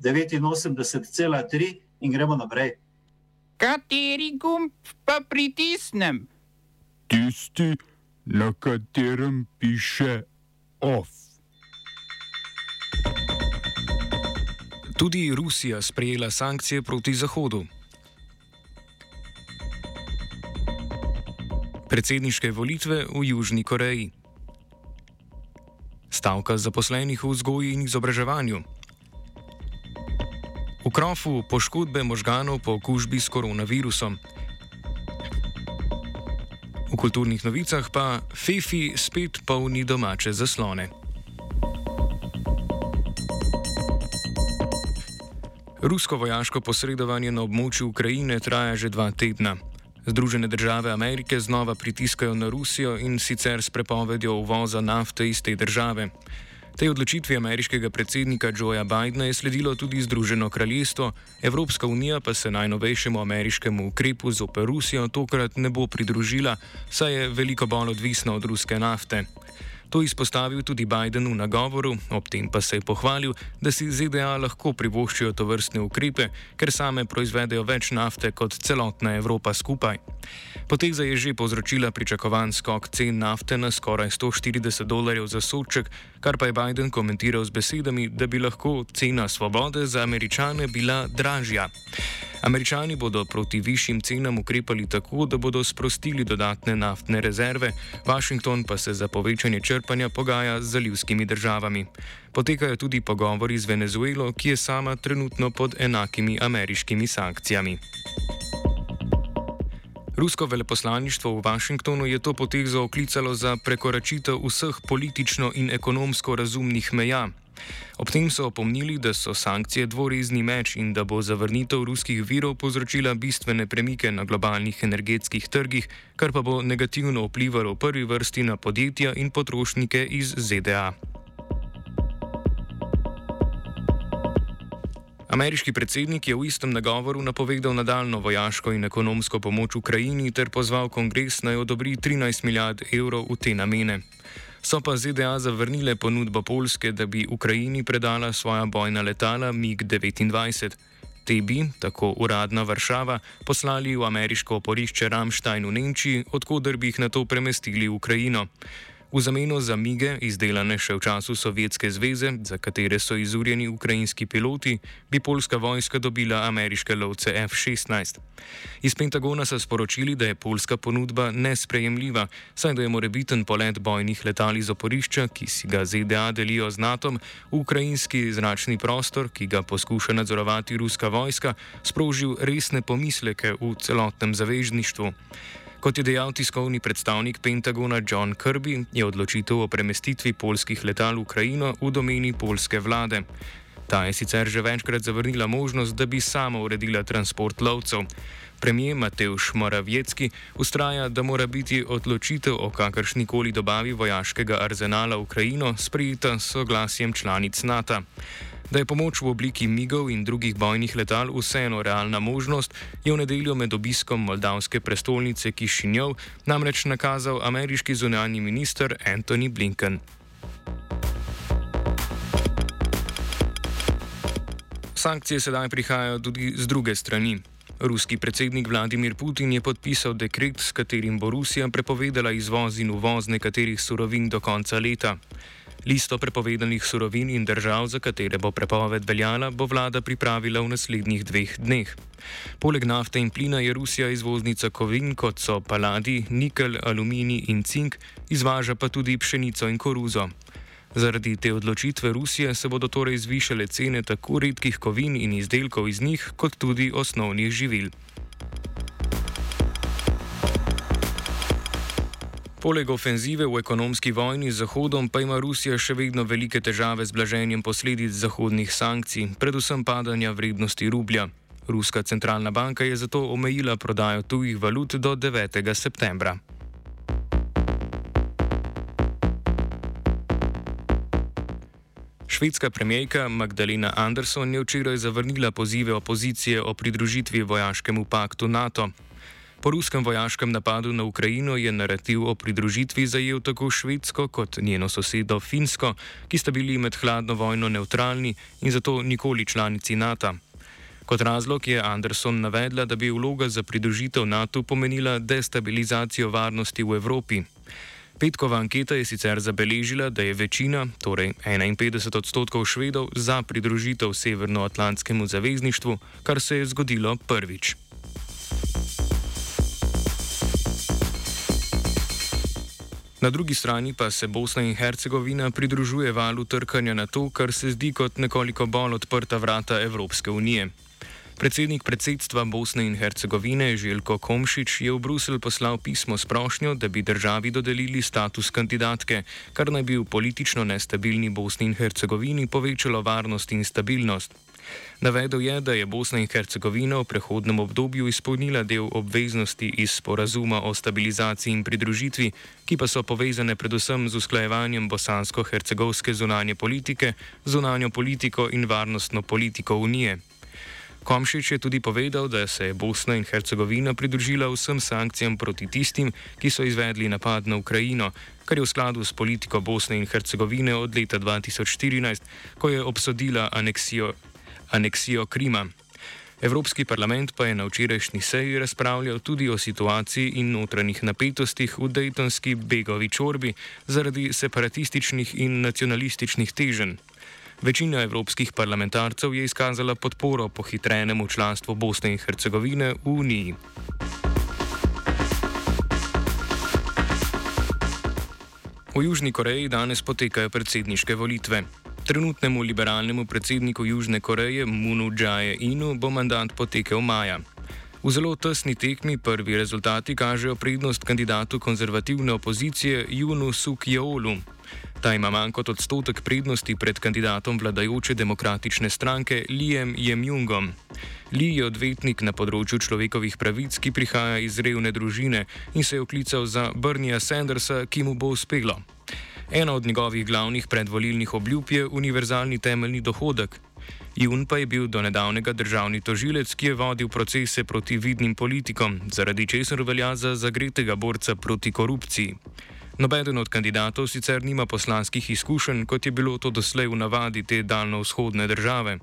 89,3 in gremo naprej. Kateri gumb pa pritisnem? Tisti, na katerem piše OF. Tudi Rusija sprejela sankcije proti Zahodu. Predsedniške volitve v Južni Koreji. Stavka zaposlenih v vzgoji in izobraževanju. V krofu poškodbe možganov po okužbi s koronavirusom. V kulturnih novicah pa Fifi spet polni domače zaslone. Rusko vojaško posredovanje na območju Ukrajine traja že dva tedna. Združene države Amerike znova pritiskajo na Rusijo in sicer s prepovedjo uvoza nafte iz te države. Tej odločitvi ameriškega predsednika Joea Bidna je sledilo tudi Združeno kraljestvo, Evropska unija pa se najnovejšemu ameriškemu ukrepu zoper Rusijo tokrat ne bo pridružila, saj je veliko bolj odvisna od ruske nafte. To izpostavil tudi Biden v nagovoru, ob tem pa se je pohvalil, da si ZDA lahko privoščijo to vrstne ukrepe, ker same proizvedejo več nafte kot celotna Evropa skupaj. Poteza je že povzročila pričakovan skok cen nafte na skoraj 140 dolarjev za soček, kar pa je Biden komentiral z besedami, da bi lahko cena svobode za američane bila dražja. Američani bodo proti višjim cenam ukrepali tako, da bodo sprostili dodatne naftne rezerve, Washington pa se za povečanje črpanja pogaja z zalivskimi državami. Potekajo tudi pogovori z Venezuelo, ki je sama trenutno pod enakimi ameriškimi sankcijami. Rusko veleposlaništvo v Washingtonu je to potezo oklicalo za prekoračitev vseh politično in ekonomsko razumnih meja. Ob tem so opomnili, da so sankcije dvorezni meč in da bo zavrnitev ruskih virov povzročila bistvene premike na globalnih energetskih trgih, kar pa bo negativno vplivalo v prvi vrsti na podjetja in potrošnike iz ZDA. Ameriški predsednik je v istem nagovoru napovedal nadaljno vojaško in ekonomsko pomoč Ukrajini ter pozval kongres naj odobri 13 milijard evrov v te namene. So pa ZDA zavrnile ponudbo Polske, da bi Ukrajini predala svoja bojna letala MiG-29. Te bi, tako uradna Varšava, poslali v ameriško oporišče Ramstein v Nemčiji, odkuder bi jih na to premestili v Ukrajino. V zameno za mige, izdelane še v času Sovjetske zveze, za katere so izurjeni ukrajinski piloti, bi polska vojska dobila ameriške lovce F-16. Iz Pentagona so sporočili, da je polska ponudba nesprejemljiva, saj da je morebiten polet bojnih letal iz oporišča, ki si ga ZDA delijo z NATO, v ukrajinski zračni prostor, ki ga poskuša nadzorovati ruska vojska, sprožil resne pomisleke v celotnem zavežništvu. Kot je dejal tiskovni predstavnik Pentagona John Kirby, je odločitev o premestitvi polskih letal v Ukrajino v domeni polske vlade. Ta je sicer že večkrat zavrnila možnost, da bi sama uredila transport lovcev. Premijer Mateusz Morawiecki ustraja, da mora biti odločitev o kakršnikoli dobavi vojaškega arzenala v Ukrajino sprejeta s soglasjem članic NATO. Da je pomoč v obliki migov in drugih bojnih letal vseeno realna možnost, je v nedeljo med obiskom moldavske prestolnice Kišinjov namreč nakazal ameriški zunanji minister Antony Blinken. Sankcije sedaj prihajajo tudi z druge strani. Ruski predsednik Vladimir Putin je podpisal dekret, s katerim bo Rusija prepovedala izvoz in uvoz nekaterih surovin do konca leta. Listo prepovedanih surovin in držav, za katere bo prepoved veljala, bo vlada pripravila v naslednjih dveh dneh. Poleg nafte in plina je Rusija izvoznica kovin, kot so paladi, nikel, aluminij in cink, izvaža pa tudi pšenico in koruzo. Zaradi te odločitve Rusije se bodo torej zvišale cene tako redkih kovin in izdelkov iz njih, kot tudi osnovnih živil. Poleg ofenzive v ekonomski vojni z Zahodom pa ima Rusija še vedno velike težave z blaženjem posledic zahodnih sankcij, predvsem padanja vrednosti rublja. Ruska centralna banka je zato omejila prodajo tujih valut do 9. septembra. Švedska premijejka Magdalena Andersson je včeraj zavrnila pozive opozicije o pridružitvi vojaškemu paktu NATO. Po ruskem vojaškem napadu na Ukrajino je narativ o pridružitvi zajel tako Švedsko kot njeno sosedo Finsko, ki sta bili med hladno vojno neutralni in zato nikoli članici NATO. Kot razlog je Anderson navedla, da bi vloga za pridružitev NATO pomenila destabilizacijo varnosti v Evropi. Petkova anketa je sicer zabeležila, da je večina, torej 51 odstotkov švedov, za pridružitev Severnoatlantskemu zavezništvu, kar se je zgodilo prvič. Na drugi strani pa se Bosna in Hercegovina pridružuje valu trkanja na to, kar se zdi kot nekoliko bolj odprta vrata Evropske unije. Predsednik predsedstva Bosne in Hercegovine Željko Komšič je v Bruselj poslal pismo s prošnjo, da bi državi dodelili status kandidatke, kar naj bi v politično nestabilni Bosni in Hercegovini povečalo varnost in stabilnost. Navedel je, da je Bosna in Hercegovina v prehodnem obdobju izpolnila del obveznosti iz sporazuma o stabilizaciji in pridružitvi, ki pa so povezane predvsem z usklajevanjem bosansko-hercegovske zunanje politike, zunanjo politiko in varnostno politiko Unije. Komšič je tudi povedal, da se je Bosna in Hercegovina pridružila vsem sankcijam proti tistim, ki so izvedli napad na Ukrajino, kar je v skladu s politiko Bosne in Hercegovine od leta 2014, ko je obsodila aneksijo, aneksijo Krima. Evropski parlament pa je na včerajšnji seji razpravljal tudi o situaciji in notranjih napetostih v Dejtonski begovi čorbi zaradi separatističnih in nacionalističnih teženj. Večina evropskih parlamentarcev je izkazala podporo pohitrenemu članstvu Bosne in Hercegovine v Uniji. V Južni Koreji danes potekajo predsedniške volitve. Trenutnemu liberalnemu predsedniku Južne Koreje Moonu Jae-inu bo mandat potekel maja. V zelo tesni tekmi prvi rezultati kažejo prednost kandidatu konzervativne opozicije Junu Suk-Jeolu. Ta ima manj kot odstotek prednosti pred kandidatom vladajoče demokratične stranke Lijem Jemjungom. Li je odvetnik na področju človekovih pravic, ki prihaja iz revne družine in se je oklical za Brnija Sandersa, ki mu bo uspelo. Ena od njegovih glavnih predvolilnih obljub je univerzalni temeljni dohodek. Jun pa je bil do nedavnega državni tožilec, ki je vodil procese proti vidnim politikom, zaradi česar velja za zagretega borca proti korupciji. Nobeden od kandidatov sicer nima poslanskih izkušenj, kot je bilo to doslej v navadi te daljno-vzhodne države.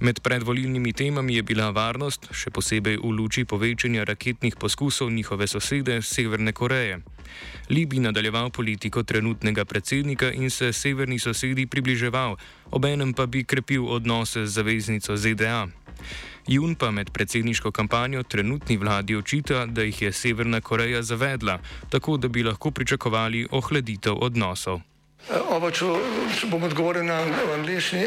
Med predvolilnimi temami je bila varnost, še posebej v luči povečanja raketnih poskusov njihove sosede Severne Koreje. Li bi nadaljeval politiko trenutnega predsednika in se severni sosedi približeval, obenem pa bi krepil odnose z zaveznico ZDA. Jun pa med predsedniško kampanjo trenutni vladi očita, da jih je Severna Koreja zavedla, tako da bi lahko pričakovali ohladitev odnosov. Oba, če, bom odgovoril na angliški.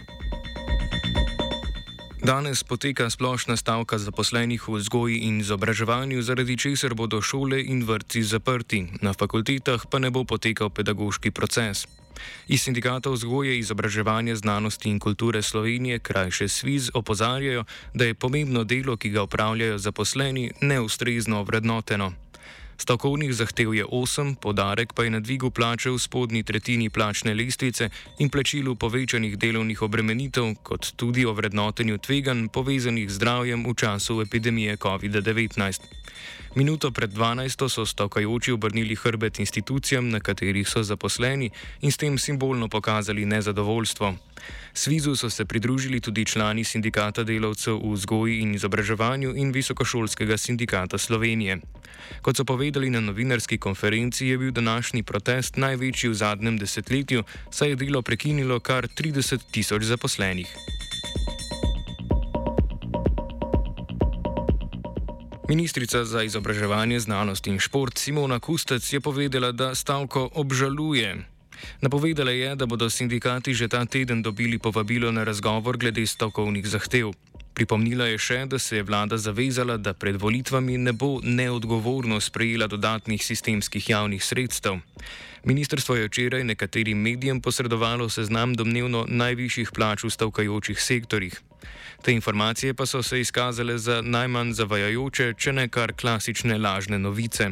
Danes poteka splošna stavka zaposlenih v vzgoji in izobraževanju, zaradi česar bodo šole in vrtci zaprti, na fakultetah pa ne bo potekal pedagoški proces. Iz sindikata vzgoje, izobraževanja, znanosti in kulture Slovenije, krajše SVIZ, opozarjajo, da je pomembno delo, ki ga upravljajo zaposleni, neustrezno vrednoteno. Stavkovnih zahtev je 8, podarek pa je na dvigu plače v spodnji tretjini plačne lestvice in plačilu povečanih delovnih obremenitev, kot tudi o vrednotenju tveganj povezanih z zdravjem v času epidemije COVID-19. Minuto pred 12. so stavkajoči obrnili hrbet institucijam, na katerih so zaposleni in s tem simbolno pokazali nezadovoljstvo. Svizu so se pridružili tudi člani sindikata delavcev v vzgoji in izobraževanju in visokošolskega sindikata Slovenije. Kot so povedali na novinarski konferenci, je bil današnji protest največji v zadnjem desetletju, saj je delo prekinilo kar 30 tisoč zaposlenih. Ministrica za izobraževanje, znanost in šport Simona Kustec je povedala, da stavko obžaluje. Napovedala je, da bodo sindikati že ta teden dobili povabilo na razgovor glede stavkovnih zahtev. Pripomnila je še, da se je vlada zavezala, da pred volitvami ne bo neodgovorno sprejela dodatnih sistemskih javnih sredstev. Ministrstvo je včeraj nekaterim medijem posredovalo seznam domnevno najvišjih plač v stavkajočih sektorjih. Te informacije pa so se izkazale za najmanj zavajajoče, če ne kar klasične lažne novice.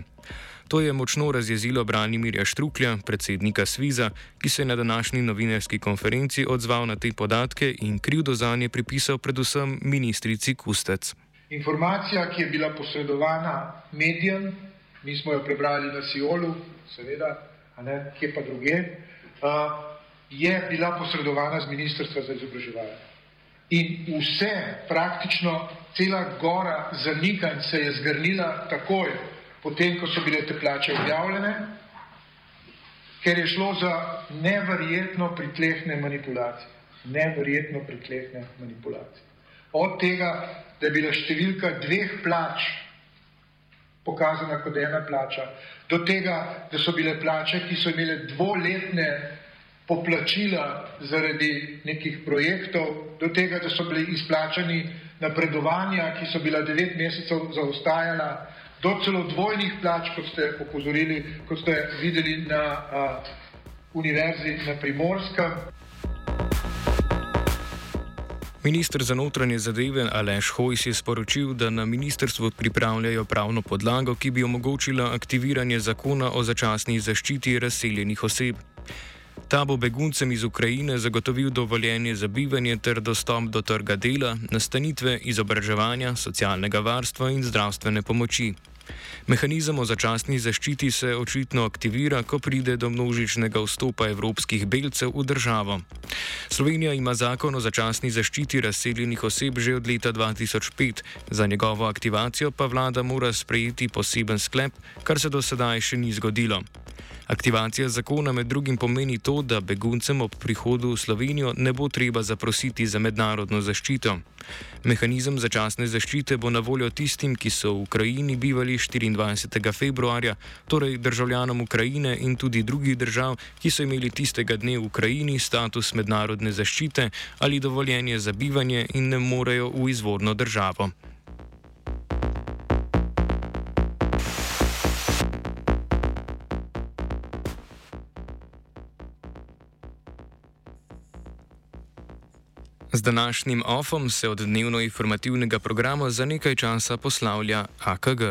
To je močno razjezilo Branimirja Štruklja, predsednika Sviza, ki se je na današnji novinarski konferenci odzval na te podatke in krivdo za nje pripisal predvsem ministrici Kustec. Informacija, ki je bila posredovana medijem, mi smo jo prebrali na Siolu, seveda, a ne kje pa druge, je bila posredovana z Ministrstva za izobraževanje. In vse, praktično cela gora zanikanj se je zgrnila takoj, potem ko so bile te plače objavljene, ker je šlo za neverjetno pritlehne manipulacije. Neverjetno pritlehne manipulacije. Od tega, da je bila številka dveh plač pokazana kot ena plača, do tega, da so bile plače, ki so imele dvoletne poplačila zaradi nekih projektov, do tega, da so bili izplačani napredovanja, ki so bila devet mesecev zaostajala, do celo dvojnih plač, kot ste opozorili, kot ste videli na a, univerzi na Primorskem. Ministr za notranje zadeve Aleš Hojs je sporočil, da na ministrstvu pripravljajo pravno podlago, ki bi omogočila aktiviranje zakona o začasni zaščiti razseljenih oseb. Ta bo beguncem iz Ukrajine zagotovil dovoljenje za bivanje ter dostop do trga dela, nastanitve, izobraževanja, socialnega varstva in zdravstvene pomoči. Mehanizem o začasni zaščiti se očitno aktivira, ko pride do množičnega vstopa evropskih belcev v državo. Slovenija ima zakon o začasni zaščiti razseljenih oseb že od leta 2005, za njegovo aktivacijo pa vlada mora sprejeti poseben sklep, kar se do sedaj še ni zgodilo. Aktivacija zakona med drugim pomeni to, da beguncem ob prihodu v Slovenijo ne bo treba zaprositi za mednarodno zaščito. Mehanizem začasne zaščite bo na voljo tistim, ki so v Ukrajini bivali 24. februarja, torej državljanom Ukrajine in tudi drugih držav, ki so imeli tistega dne v Ukrajini status mednarodne zaščite ali dovoljenje za bivanje in ne morejo v izvorno državo. Z današnjim ofom se od dnevno informativnega programa za nekaj časa poslavlja AKG.